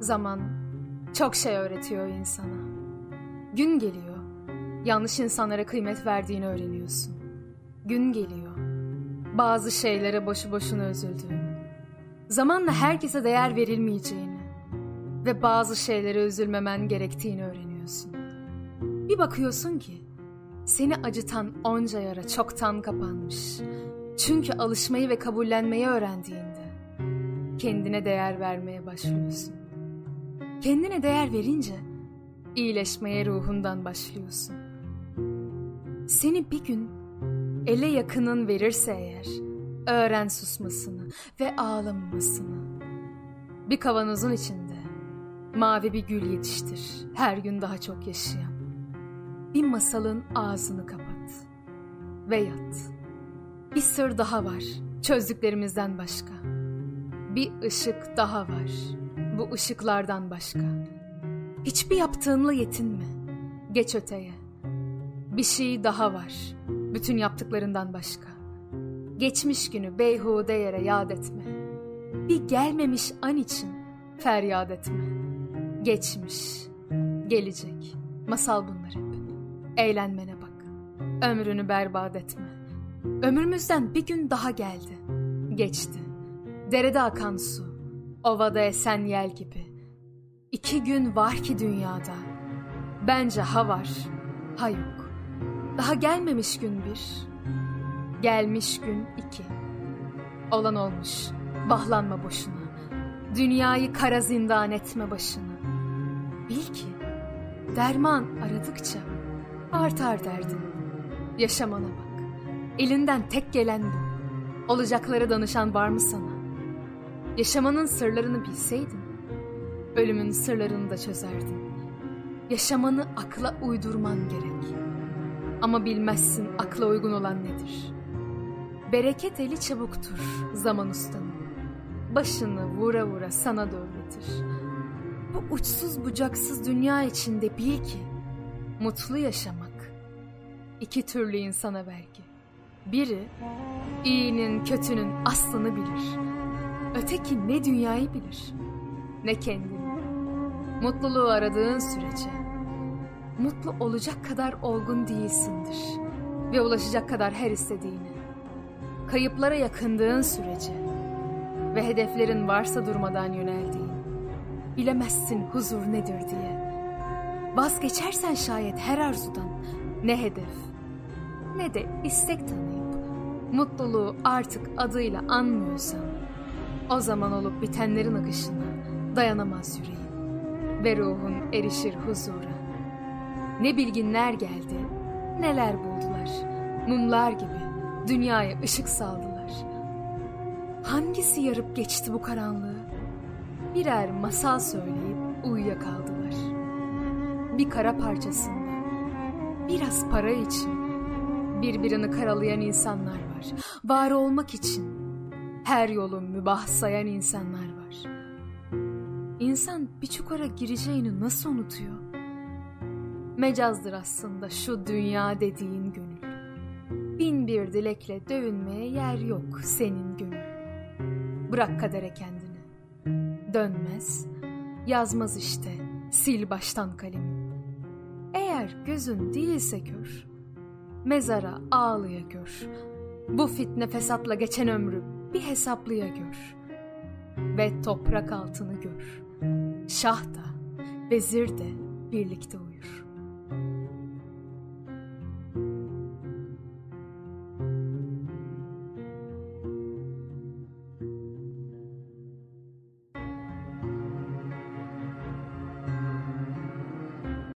Zaman çok şey öğretiyor insana. Gün geliyor, yanlış insanlara kıymet verdiğini öğreniyorsun. Gün geliyor, bazı şeylere boşu boşuna üzüldüğünü, zamanla herkese değer verilmeyeceğini ve bazı şeylere üzülmemen gerektiğini öğreniyorsun. Bir bakıyorsun ki seni acıtan onca yara çoktan kapanmış. Çünkü alışmayı ve kabullenmeyi öğrendiğinde kendine değer vermeye başlıyorsun. Kendine değer verince iyileşmeye ruhundan başlıyorsun. Seni bir gün ele yakının verirse eğer öğren susmasını ve ağlamamasını. Bir kavanozun içinde mavi bir gül yetiştir her gün daha çok yaşayan. Bir masalın ağzını kapat ve yat. Bir sır daha var çözdüklerimizden başka. Bir ışık daha var bu ışıklardan başka. Hiçbir yaptığınla yetinme. Geç öteye. Bir şey daha var bütün yaptıklarından başka. Geçmiş günü beyhude yere yad etme. Bir gelmemiş an için feryat etme. Geçmiş, gelecek. Masal bunlar hep. Eğlenmene bak. Ömrünü berbat etme. Ömrümüzden bir gün daha geldi. Geçti. Derede akan su. Ovada esen yel gibi. İki gün var ki dünyada. Bence ha var, ha yok. Daha gelmemiş gün bir. Gelmiş gün iki. Olan olmuş. Bahlanma boşuna. Dünyayı kara zindan etme başına. Bil ki derman aradıkça artar derdin. Yaşamana bak. Elinden tek gelen bu. Olacaklara danışan var mı sana? Yaşamanın sırlarını bilseydin, ölümün sırlarını da çözerdin. Yaşamanı akla uydurman gerek. Ama bilmezsin akla uygun olan nedir? Bereket eli çabuktur zaman ustanın. Başını vura vura sana doğrulatır. Bu uçsuz bucaksız dünya içinde bil ki mutlu yaşamak iki türlü insana belki. Biri iyinin kötünün aslını bilir. Öteki ne dünyayı bilir ne kendini. Mutluluğu aradığın sürece mutlu olacak kadar olgun değilsindir ve ulaşacak kadar her istediğine. Kayıplara yakındığın sürece ve hedeflerin varsa durmadan yöneldiğin, bilemezsin huzur nedir diye. Vazgeçersen şayet her arzudan ne hedef ne de istek tanıyıp mutluluğu artık adıyla anmıyorsan o zaman olup bitenlerin akışına dayanamaz yüreğin ve ruhun erişir huzura. Ne bilginler geldi, neler buldular. Mumlar gibi dünyaya ışık saldılar. Hangisi yarıp geçti bu karanlığı? Birer masal söyleyip uyuyakaldılar. Bir kara parçasında, biraz para için birbirini karalayan insanlar var. Var olmak için her yolun mübah sayan insanlar var. İnsan bir çukura gireceğini nasıl unutuyor? Mecazdır aslında şu dünya dediğin gönül. Bin bir dilekle dövünmeye yer yok senin gönül. Bırak kadere kendini. Dönmez, yazmaz işte, sil baştan kalemi. Eğer gözün değilse kör, mezara ağlıya gör. Bu fitne fesatla geçen ömrü bir hesaplıya gör. Ve toprak altını gör. Şah da, vezir de birlikte uyur.''